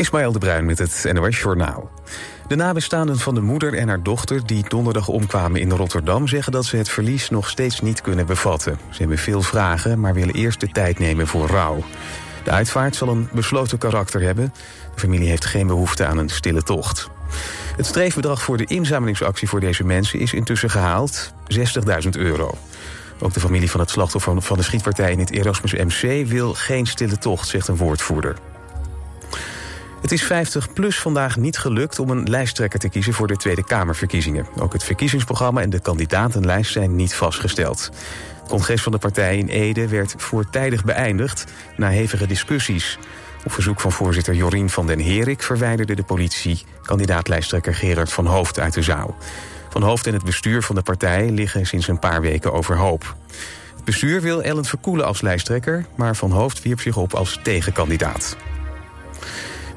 Ismaël de Bruin met het NOS Journaal. De nabestaanden van de moeder en haar dochter die donderdag omkwamen in Rotterdam... zeggen dat ze het verlies nog steeds niet kunnen bevatten. Ze hebben veel vragen, maar willen eerst de tijd nemen voor rouw. De uitvaart zal een besloten karakter hebben. De familie heeft geen behoefte aan een stille tocht. Het streefbedrag voor de inzamelingsactie voor deze mensen is intussen gehaald. 60.000 euro. Ook de familie van het slachtoffer van de schietpartij in het Erasmus MC... wil geen stille tocht, zegt een woordvoerder. Het is 50PLUS vandaag niet gelukt om een lijsttrekker te kiezen voor de Tweede Kamerverkiezingen. Ook het verkiezingsprogramma en de kandidatenlijst zijn niet vastgesteld. Het congres van de partij in Ede werd voortijdig beëindigd na hevige discussies. Op verzoek van voorzitter Jorien van den Herik verwijderde de politie kandidaatlijsttrekker Gerard van Hoofd uit de zaal. Van Hoofd en het bestuur van de partij liggen sinds een paar weken overhoop. Het bestuur wil Ellen Verkoelen als lijsttrekker, maar Van Hoofd wierp zich op als tegenkandidaat.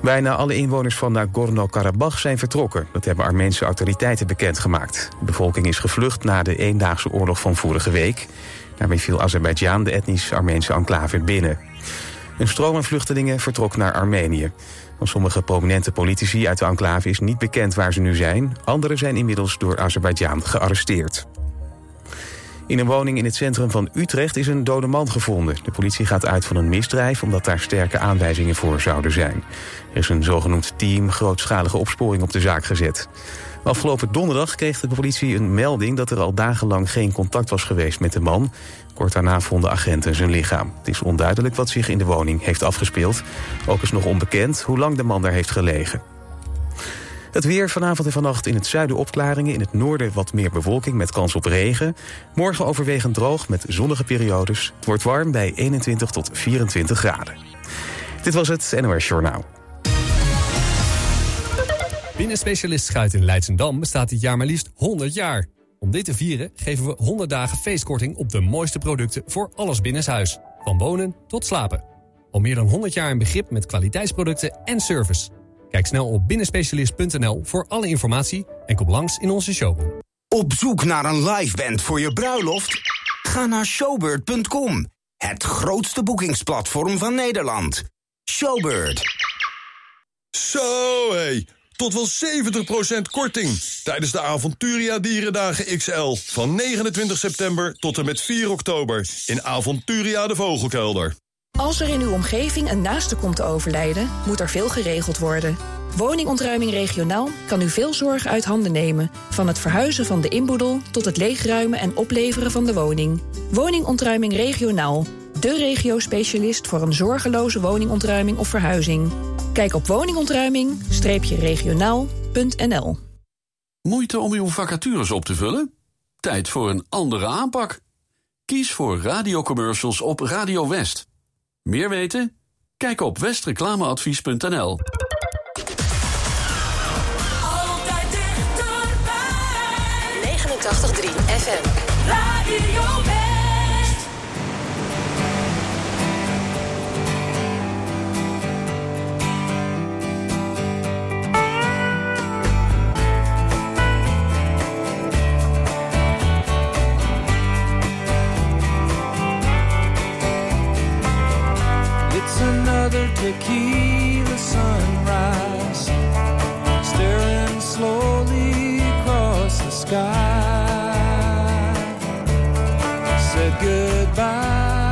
Bijna alle inwoners van Nagorno-Karabakh zijn vertrokken. Dat hebben Armeense autoriteiten bekendgemaakt. De bevolking is gevlucht na de eendaagse oorlog van vorige week. Daarmee viel Azerbeidzjan de etnisch Armeense enclave binnen. Een stroom aan vluchtelingen vertrok naar Armenië. Van sommige prominente politici uit de enclave is niet bekend waar ze nu zijn. Anderen zijn inmiddels door Azerbeidzjan gearresteerd. In een woning in het centrum van Utrecht is een dode man gevonden. De politie gaat uit van een misdrijf omdat daar sterke aanwijzingen voor zouden zijn. Er is een zogenoemd team grootschalige opsporing op de zaak gezet. Afgelopen donderdag kreeg de politie een melding dat er al dagenlang geen contact was geweest met de man. Kort daarna vonden agenten zijn lichaam. Het is onduidelijk wat zich in de woning heeft afgespeeld. Ook is nog onbekend hoe lang de man daar heeft gelegen. Het weer vanavond en vannacht in het zuiden opklaringen. In het noorden wat meer bewolking met kans op regen. Morgen overwegend droog met zonnige periodes. Het wordt warm bij 21 tot 24 graden. Dit was het NOS Journaal. Binnenspecialist Schuit in Leidsendam bestaat dit jaar maar liefst 100 jaar. Om dit te vieren geven we 100 dagen feestkorting op de mooiste producten voor alles binnenshuis. Van wonen tot slapen. Al meer dan 100 jaar een begrip met kwaliteitsproducten en service. Kijk snel op binnenspecialist.nl voor alle informatie en kom langs in onze showroom. Op zoek naar een live band voor je bruiloft? Ga naar showbird.com, het grootste boekingsplatform van Nederland. Showbird. Zo hé, tot wel 70% korting tijdens de Avonturia Dierendagen XL van 29 september tot en met 4 oktober in Avonturia de Vogelkelder. Als er in uw omgeving een naaste komt te overlijden, moet er veel geregeld worden. Woningontruiming regionaal kan u veel zorg uit handen nemen. Van het verhuizen van de inboedel tot het leegruimen en opleveren van de woning. Woningontruiming regionaal. De regio-specialist voor een zorgeloze woningontruiming of verhuizing. Kijk op woningontruiming-regionaal.nl Moeite om uw vacatures op te vullen? Tijd voor een andere aanpak. Kies voor radiocommercials op Radio West. Meer weten? Kijk op westreclameadvies.nl. Altijd dichterbij. 89.3 FM. Radio another tequila sunrise, staring slowly across the sky. Said goodbye.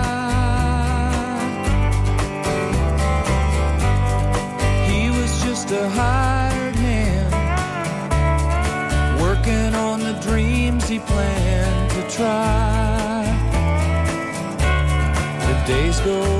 He was just a hired man, working on the dreams he planned to try. The days go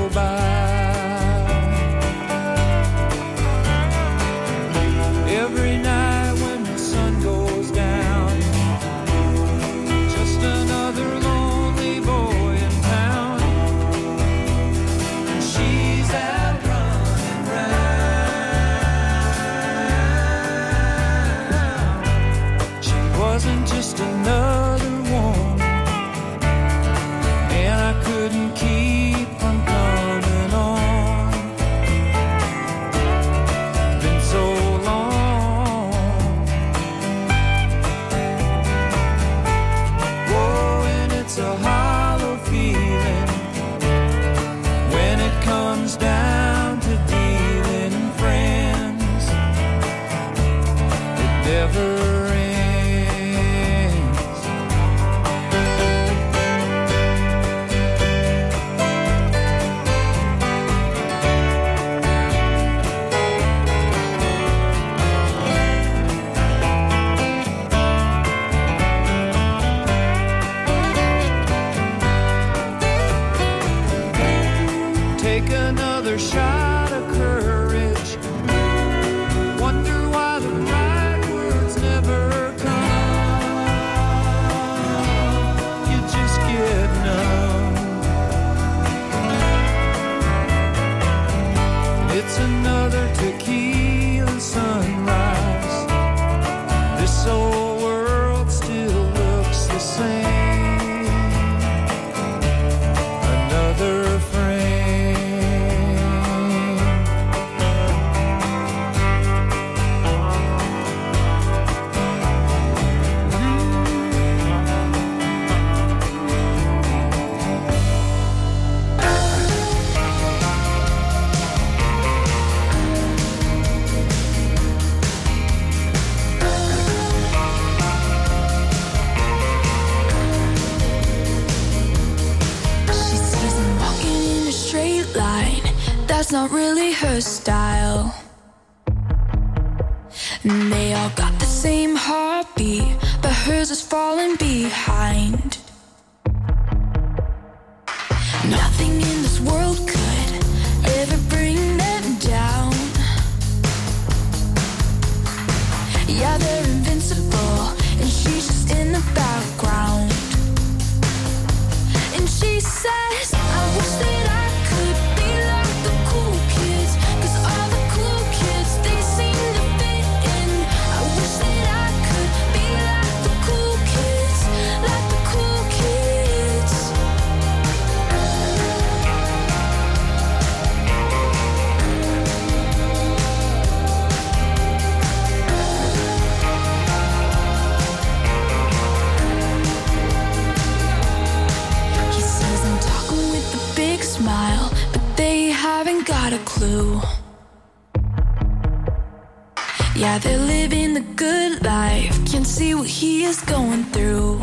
Yeah, they're living the good life. Can't see what he is going through.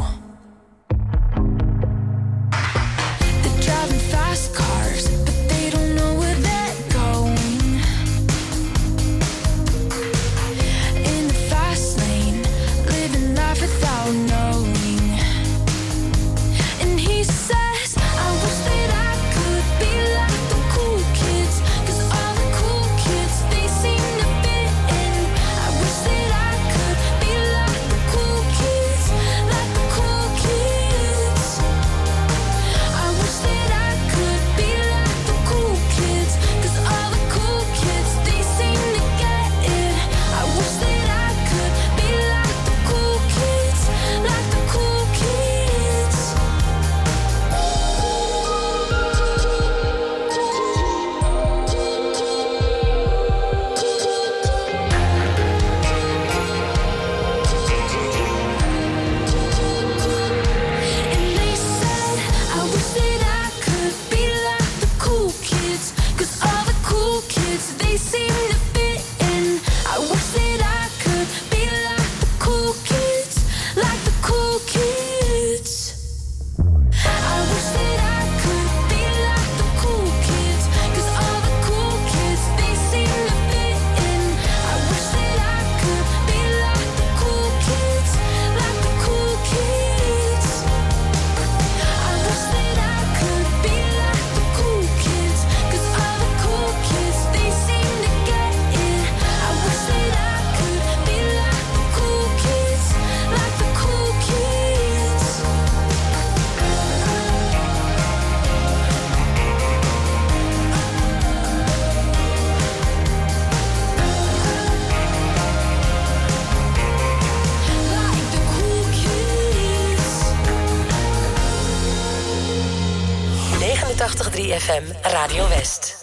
FM Radio West.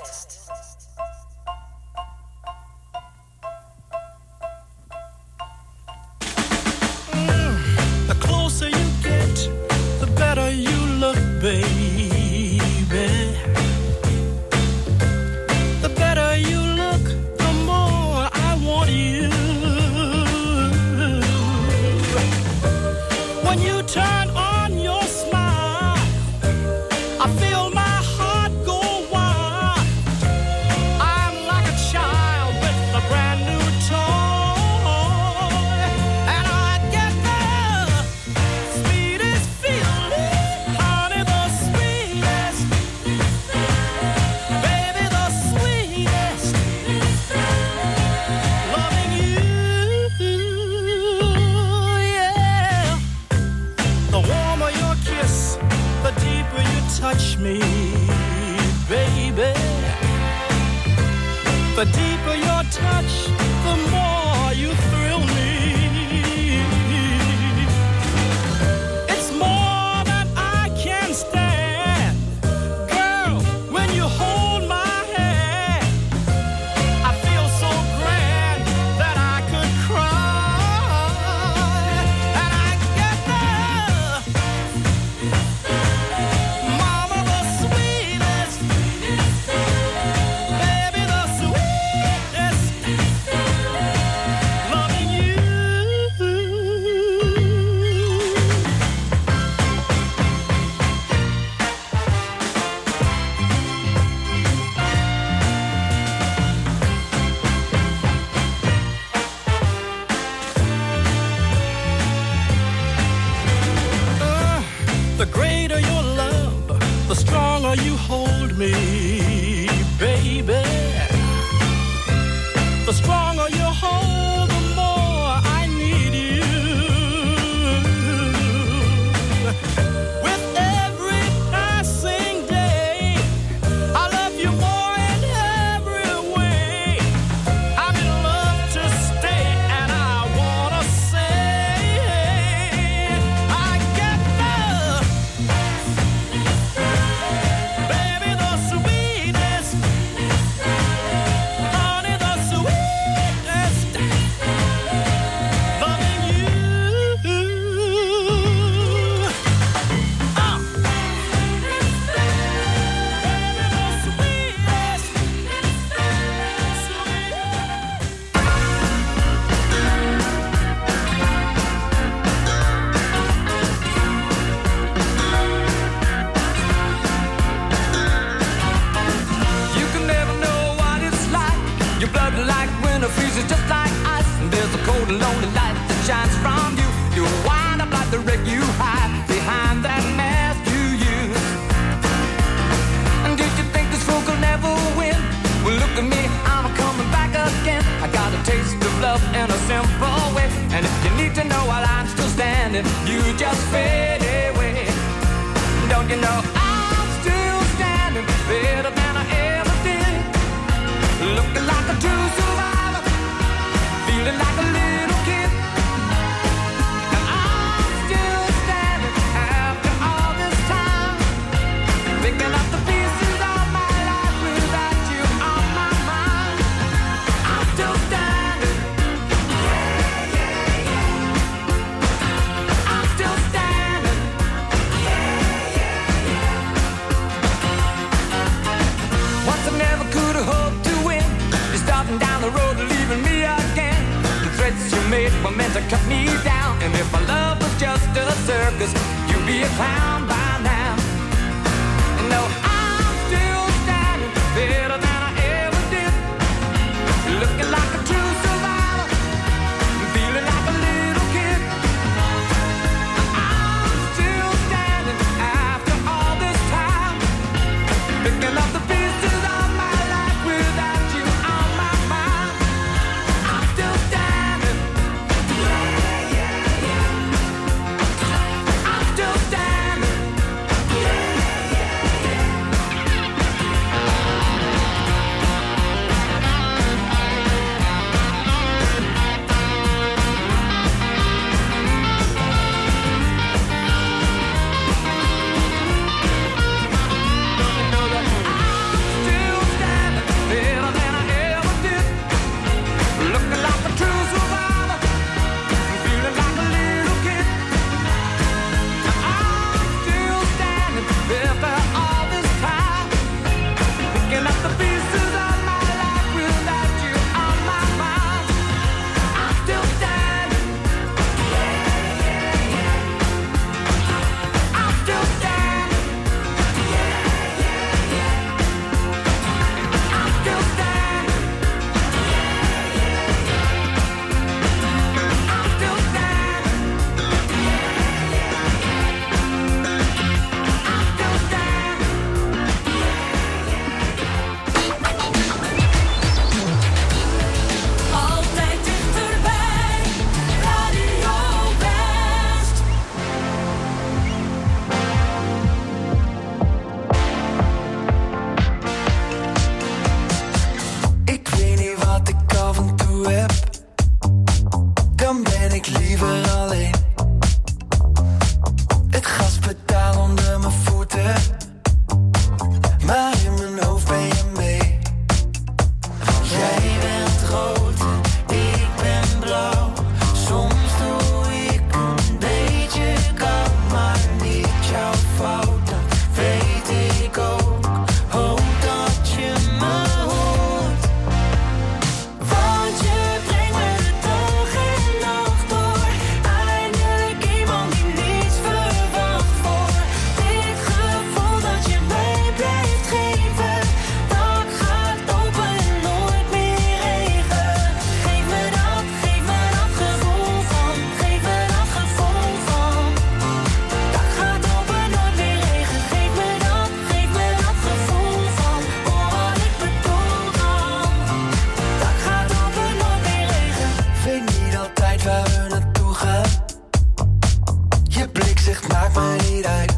I.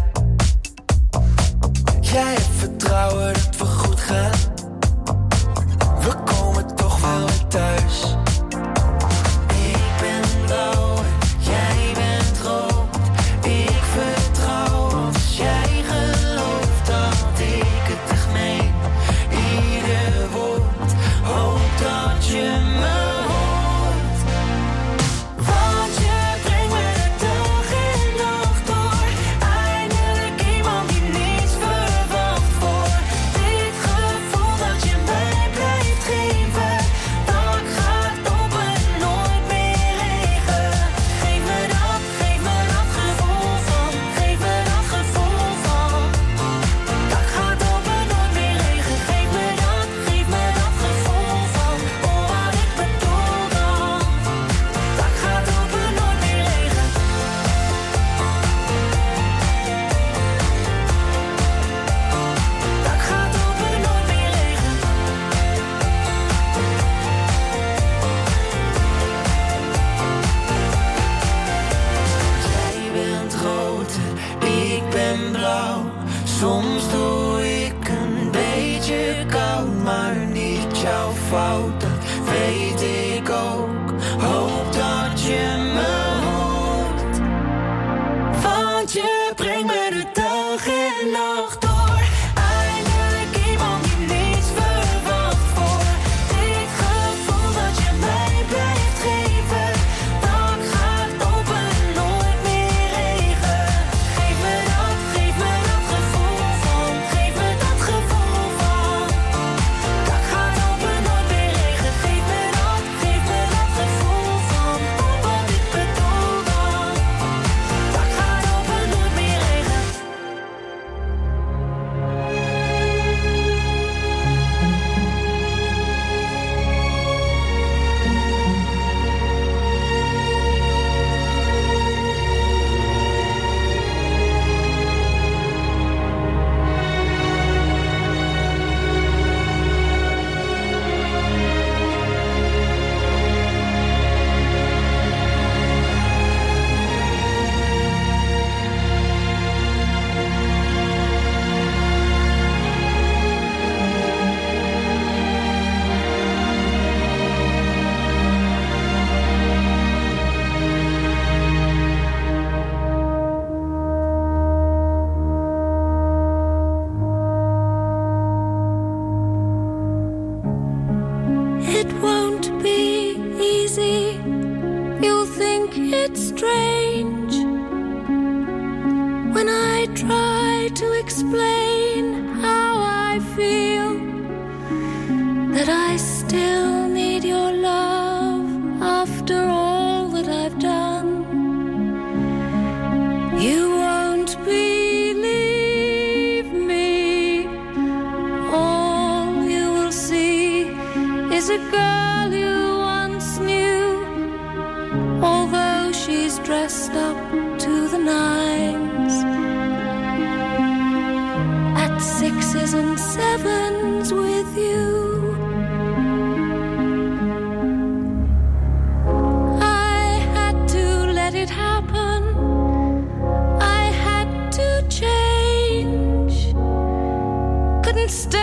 still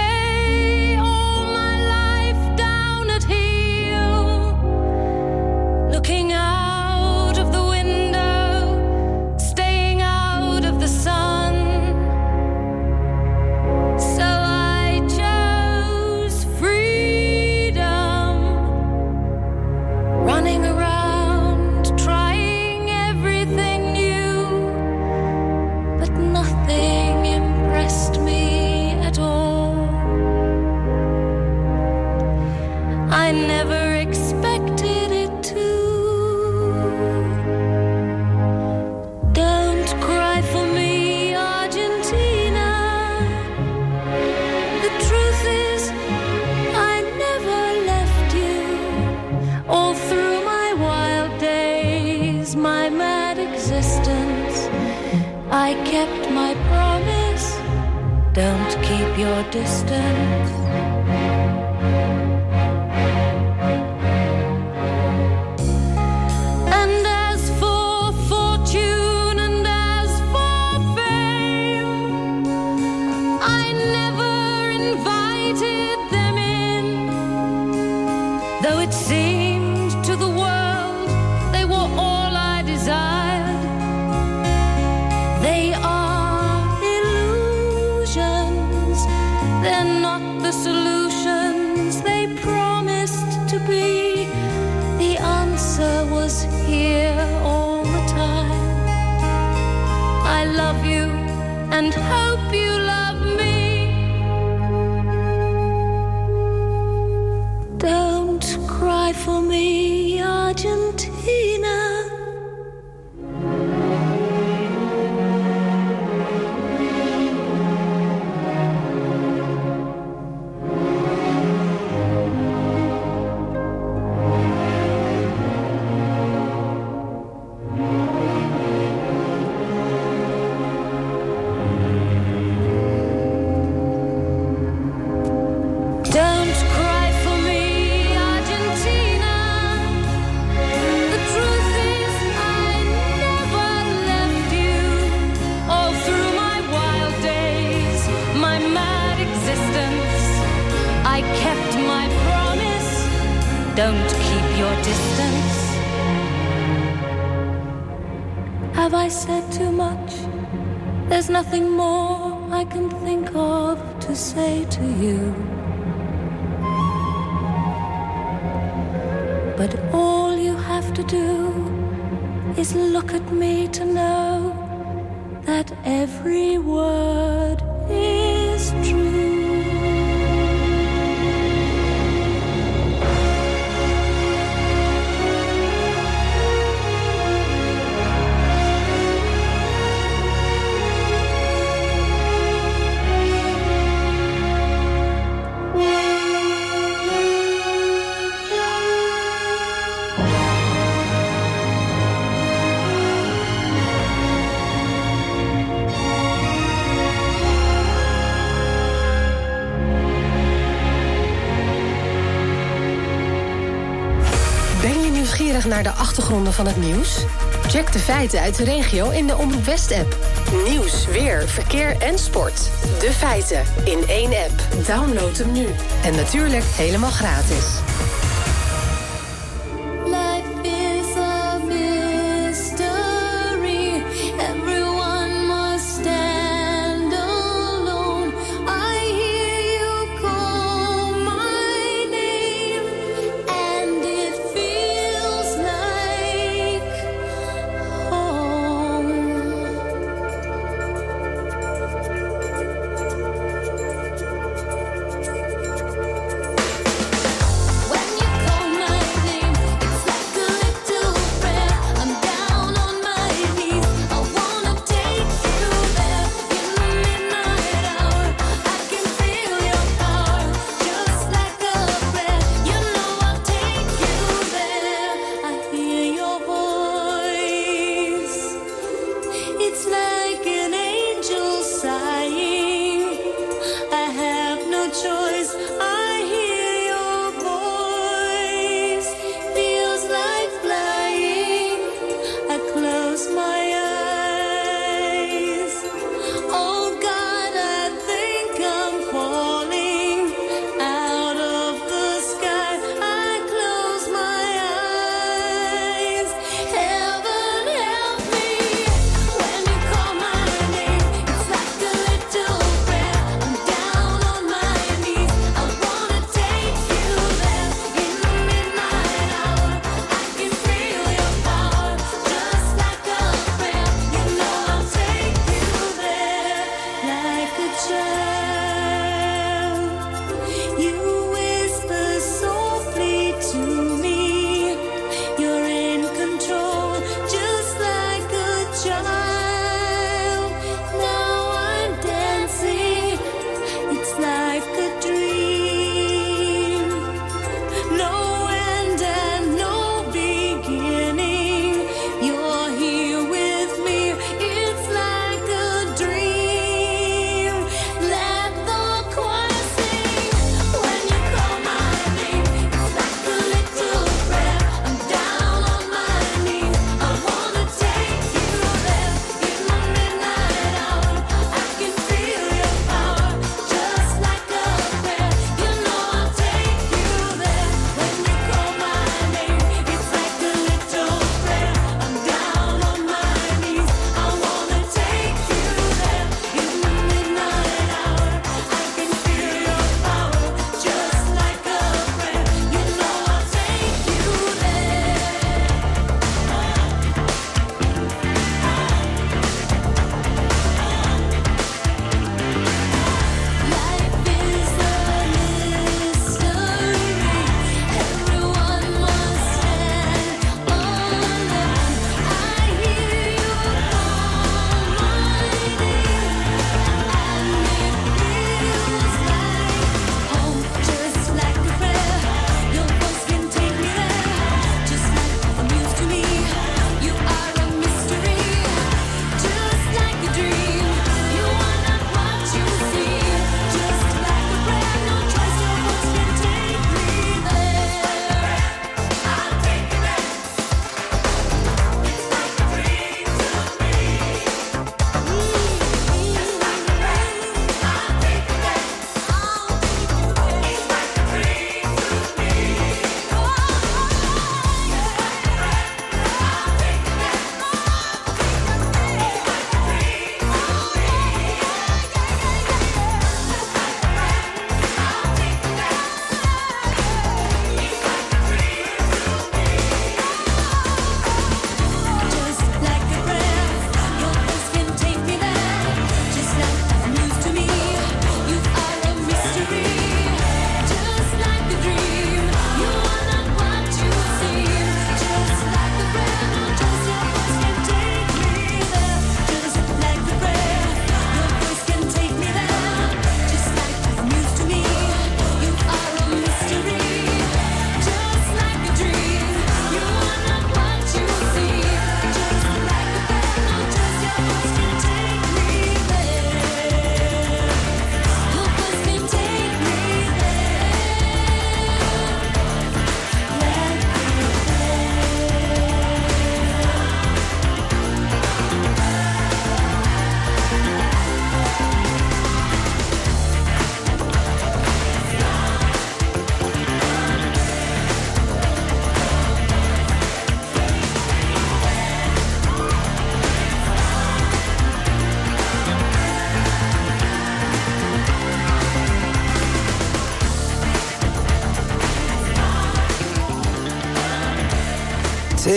cry for me, Argentina. feiten uit de regio in de Omroep West-app. Nieuws, weer, verkeer en sport. De feiten in één app. Download hem nu. En natuurlijk helemaal gratis.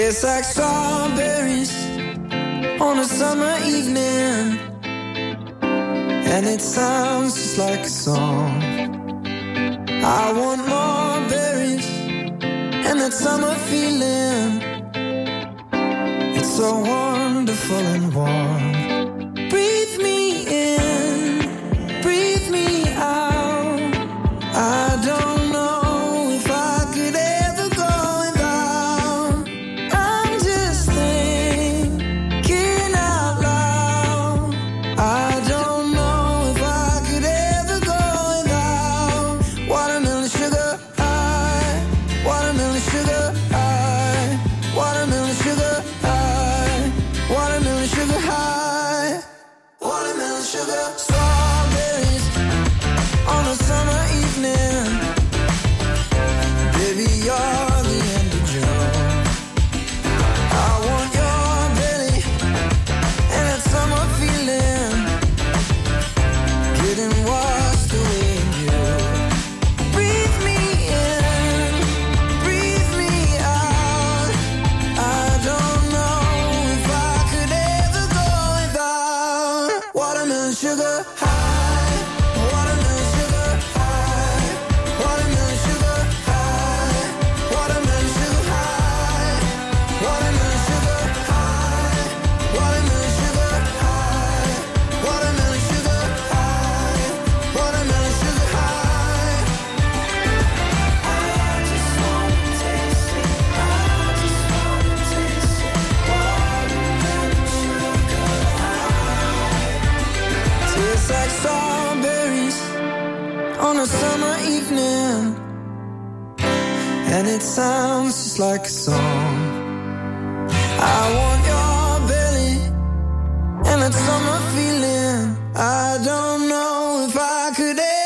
Tastes like strawberries on a summer evening. And it sounds just like a song. I want more berries and that summer feeling. It's so wonderful and warm. 그대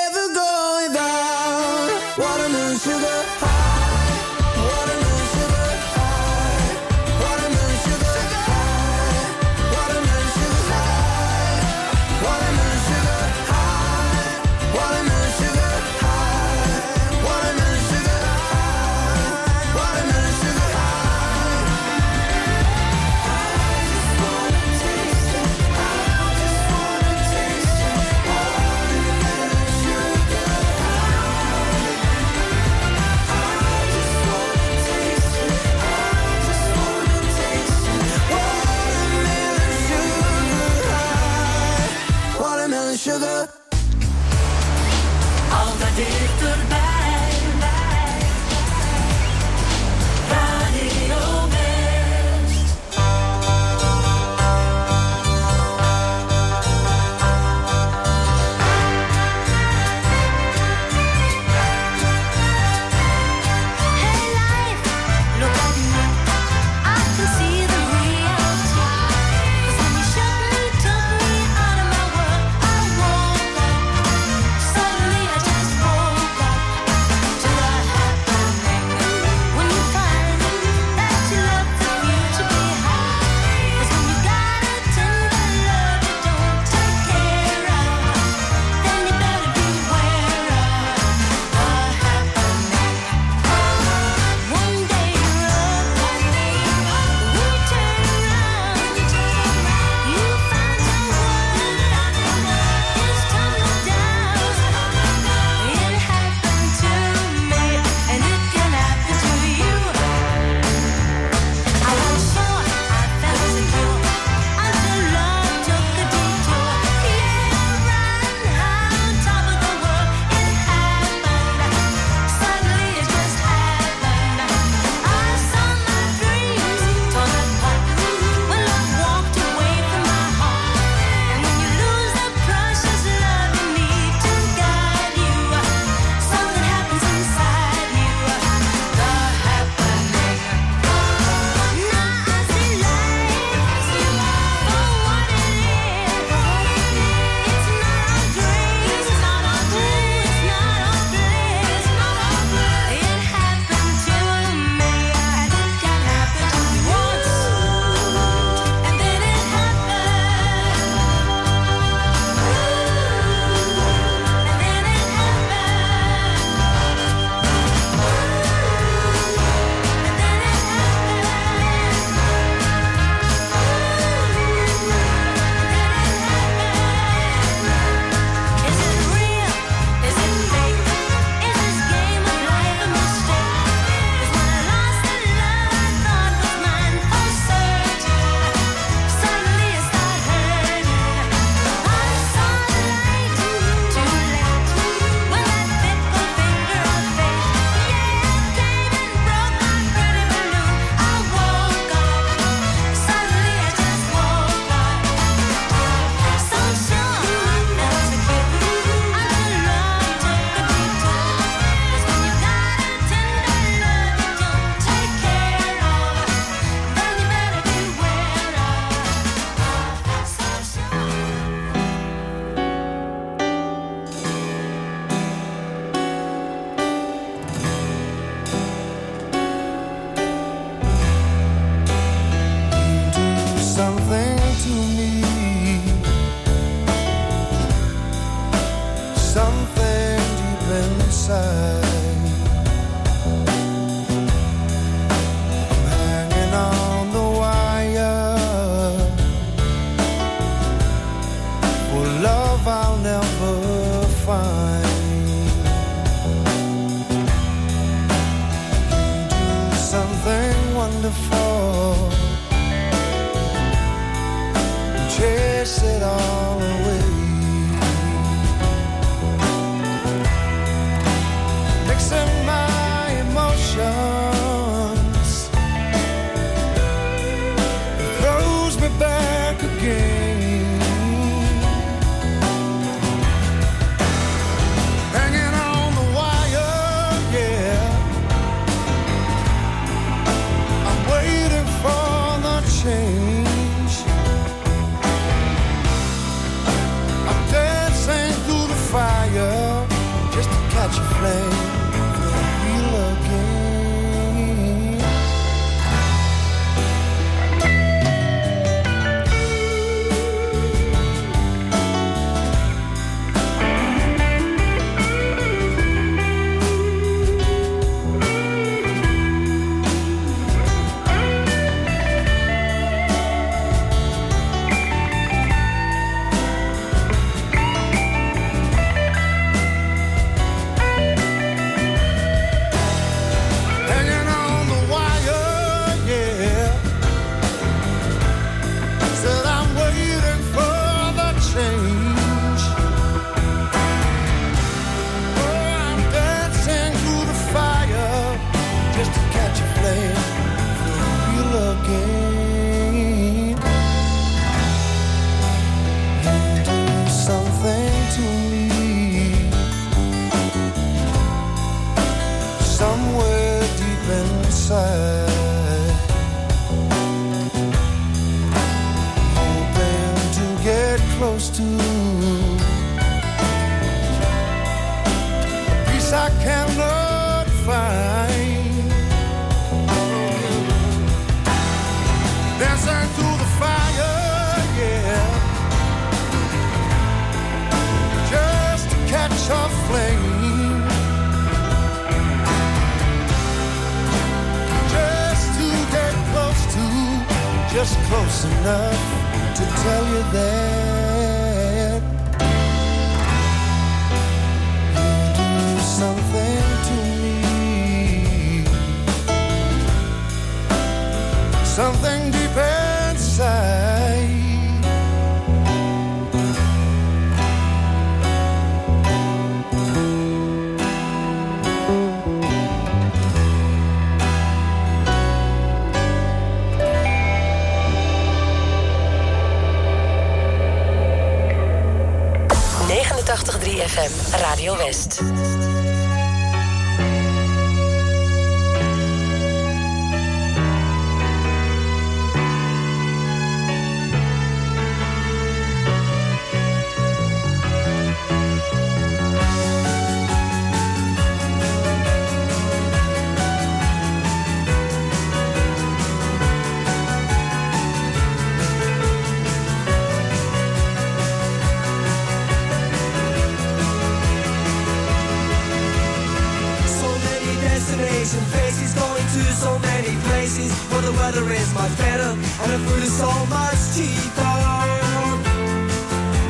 is much better and the food is so much cheaper.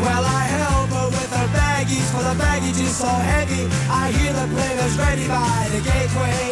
Well, I help her with her baggage, for the baggage is so heavy. I hear the players ready by the gateway.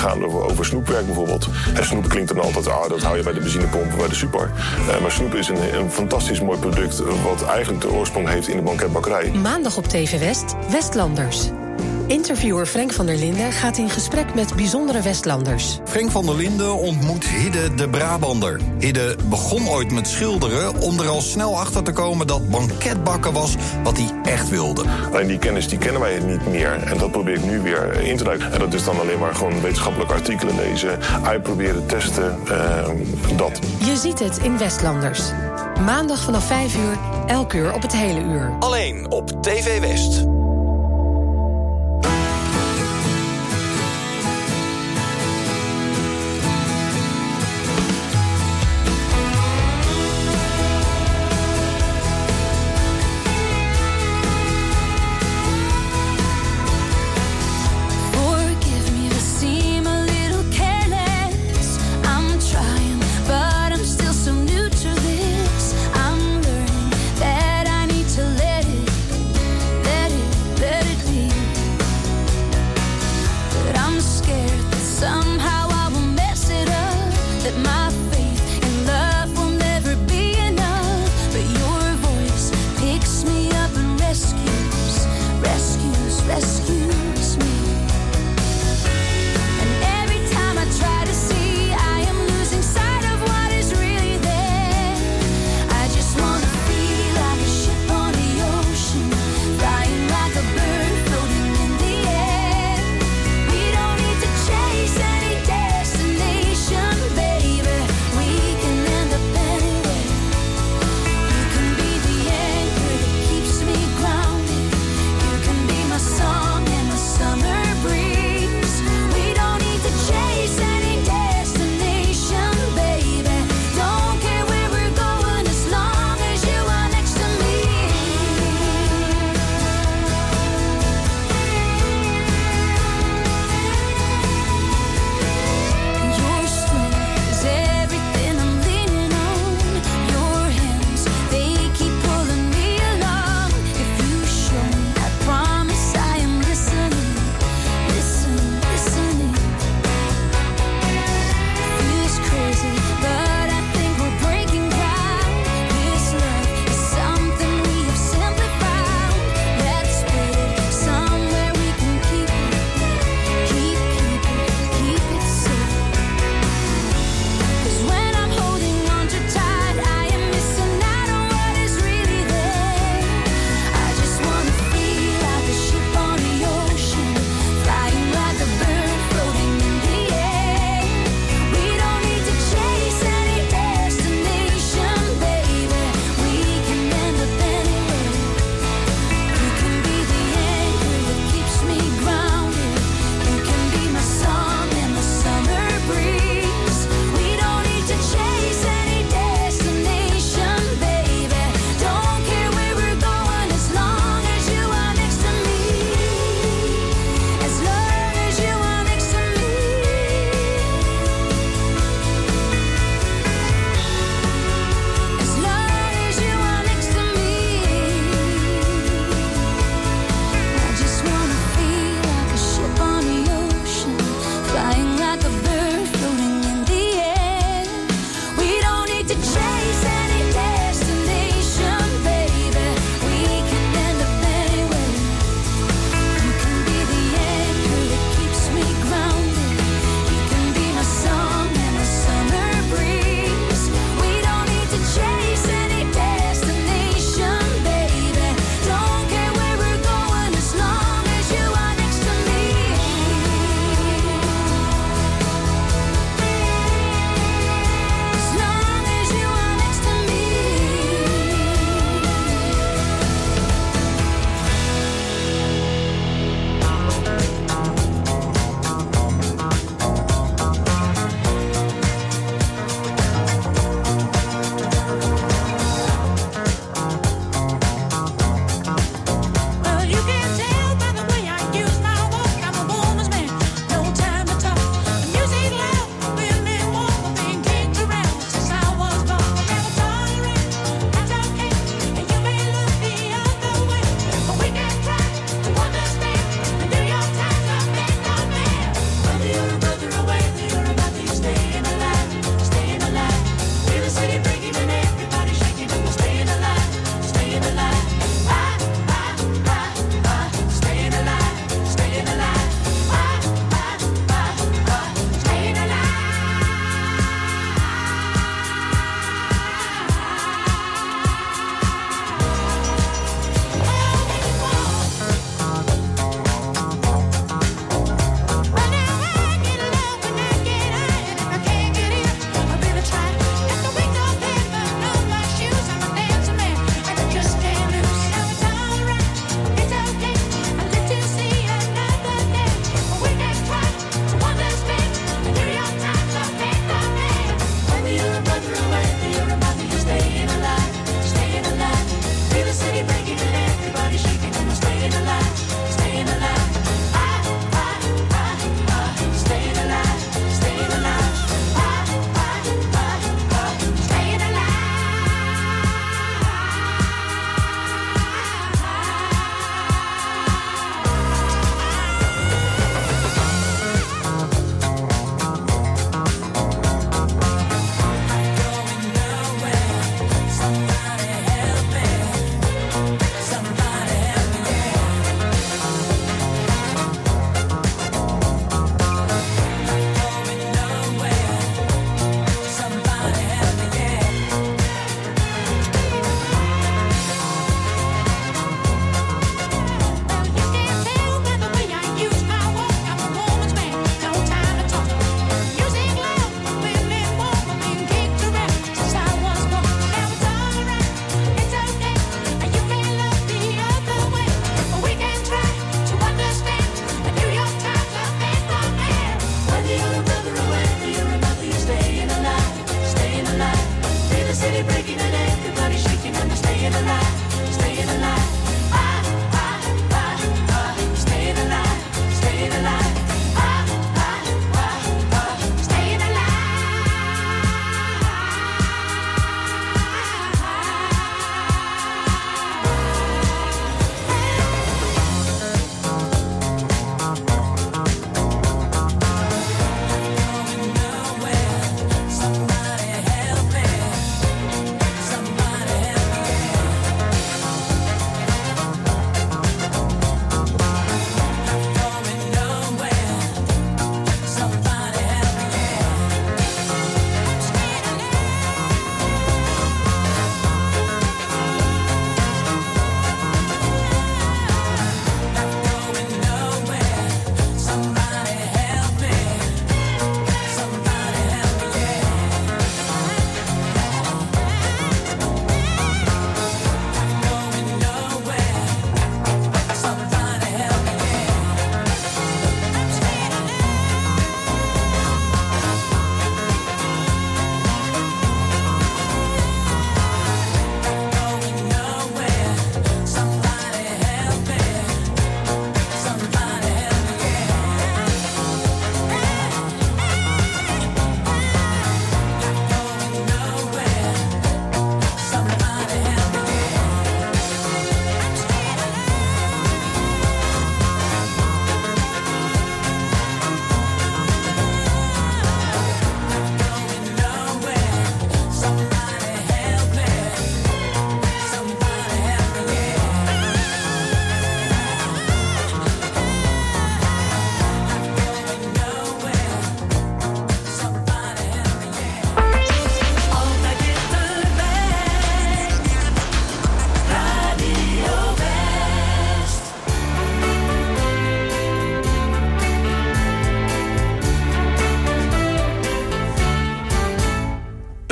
gaande over, over snoepwerk bijvoorbeeld. Snoep klinkt dan altijd, ah, dat hou je bij de benzinepomp, bij de super. Eh, maar snoep is een, een fantastisch mooi product... wat eigenlijk de oorsprong heeft in de banketbakkerij. Maandag op TV West, Westlanders. Interviewer Frank van der Linden gaat in gesprek met bijzondere Westlanders. Frank van der Linden ontmoet Hidde de Brabander. Hidde begon ooit met schilderen om er al snel achter te komen dat banketbakken was wat hij echt wilde. Alleen die kennis die kennen wij niet meer. En dat probeer ik nu weer in te duiken. En dat is dan alleen maar gewoon wetenschappelijke artikelen lezen, uitproberen, testen, eh, dat. Je ziet het in Westlanders. Maandag vanaf 5 uur, elk uur op het hele uur. Alleen op TV West.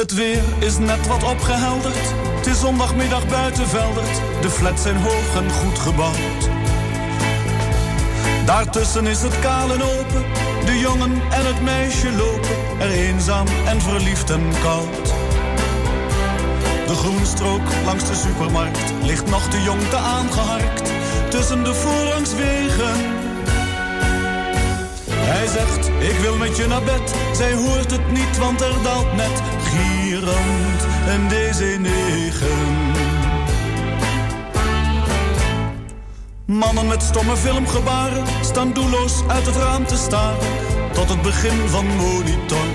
Het weer is net wat opgehelderd. Het is zondagmiddag buiten Veldert. De flats zijn hoog en goed gebouwd. Daartussen is het kaal en open. De jongen en het meisje lopen er eenzaam en verliefd en koud. De groenstrook langs de supermarkt ligt nog te jong te aangeharkt. Tussen de voorrangswegen. Hij zegt, ik wil met je naar bed. Zij hoort het niet, want er daalt net gierend een DC-9. Mannen met stomme filmgebaren staan doelloos uit het raam te staren tot het begin van monitor.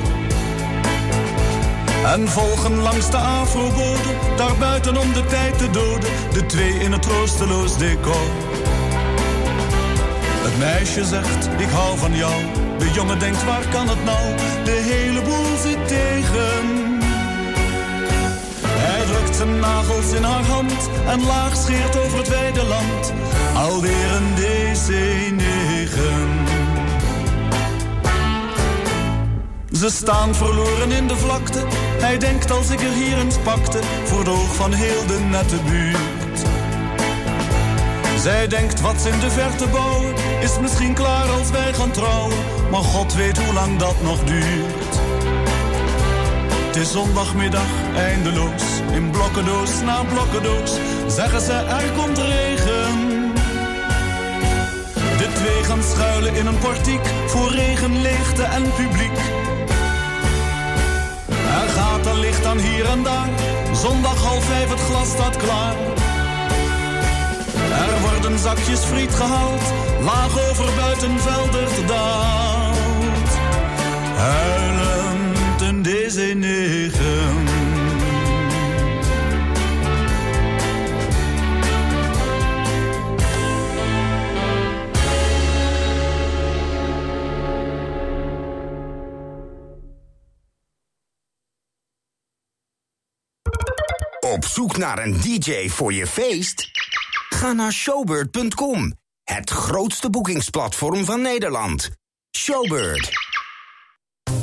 En volgen langs de afrobode, daar buiten om de tijd te doden, de twee in het troosteloos decor. Het meisje zegt, ik hou van jou. De jongen denkt, waar kan het nou? De hele boel zit tegen. Hij drukt zijn nagels in haar hand en laag scheert over het wijde land. Alweer een DC-9. Ze staan verloren in de vlakte. Hij denkt als ik er hier eens pakte, voor het oog van heel de nette buurt. Zij denkt wat ze in de verte bouwen, is misschien klaar als wij gaan trouwen. Maar God weet hoe lang dat nog duurt. Het is zondagmiddag, eindeloos, in blokkendoos na blokkendoos. Zeggen ze er komt regen. De twee gaan schuilen in een portiek, voor regen, leegte en publiek. Er gaat een licht aan hier en daar, zondag half vijf het glas staat klaar. Er worden zakjes friet gehaald, laag over buitenveldert daalt. Huilend een Op zoek naar een DJ voor je feest? Ga naar showbird.com, het grootste boekingsplatform van Nederland. Showbird.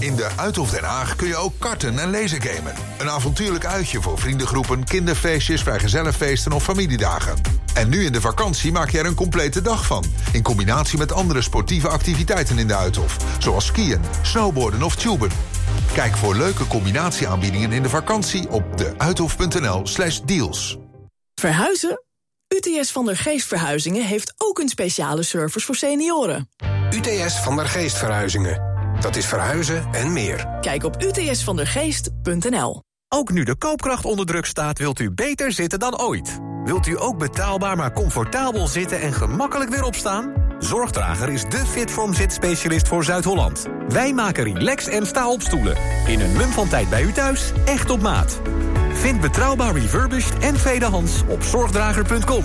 In de Uithof Den Haag kun je ook karten en lasergamen. Een avontuurlijk uitje voor vriendengroepen, kinderfeestjes, vrijgezellenfeesten of familiedagen. En nu in de vakantie maak je er een complete dag van. In combinatie met andere sportieve activiteiten in de Uithof. Zoals skiën, snowboarden of tuben. Kijk voor leuke combinatieaanbiedingen in de vakantie op deuithof.nl slash deals. Verhuizen? UTS van der Geest Verhuizingen heeft ook een speciale service voor senioren. UTS van der Geest Verhuizingen. Dat is verhuizen en meer. Kijk op utsvandergeest.nl. Ook nu de koopkracht onder druk staat, wilt u beter zitten dan ooit. Wilt u ook betaalbaar maar comfortabel zitten en gemakkelijk weer opstaan? Zorgdrager is de Fitform zitspecialist voor Zuid-Holland. Wij maken relax en sta-opstoelen. In een mum van tijd bij u thuis, echt op maat. Vind betrouwbaar refurbished en tweedehands op zorgdrager.com.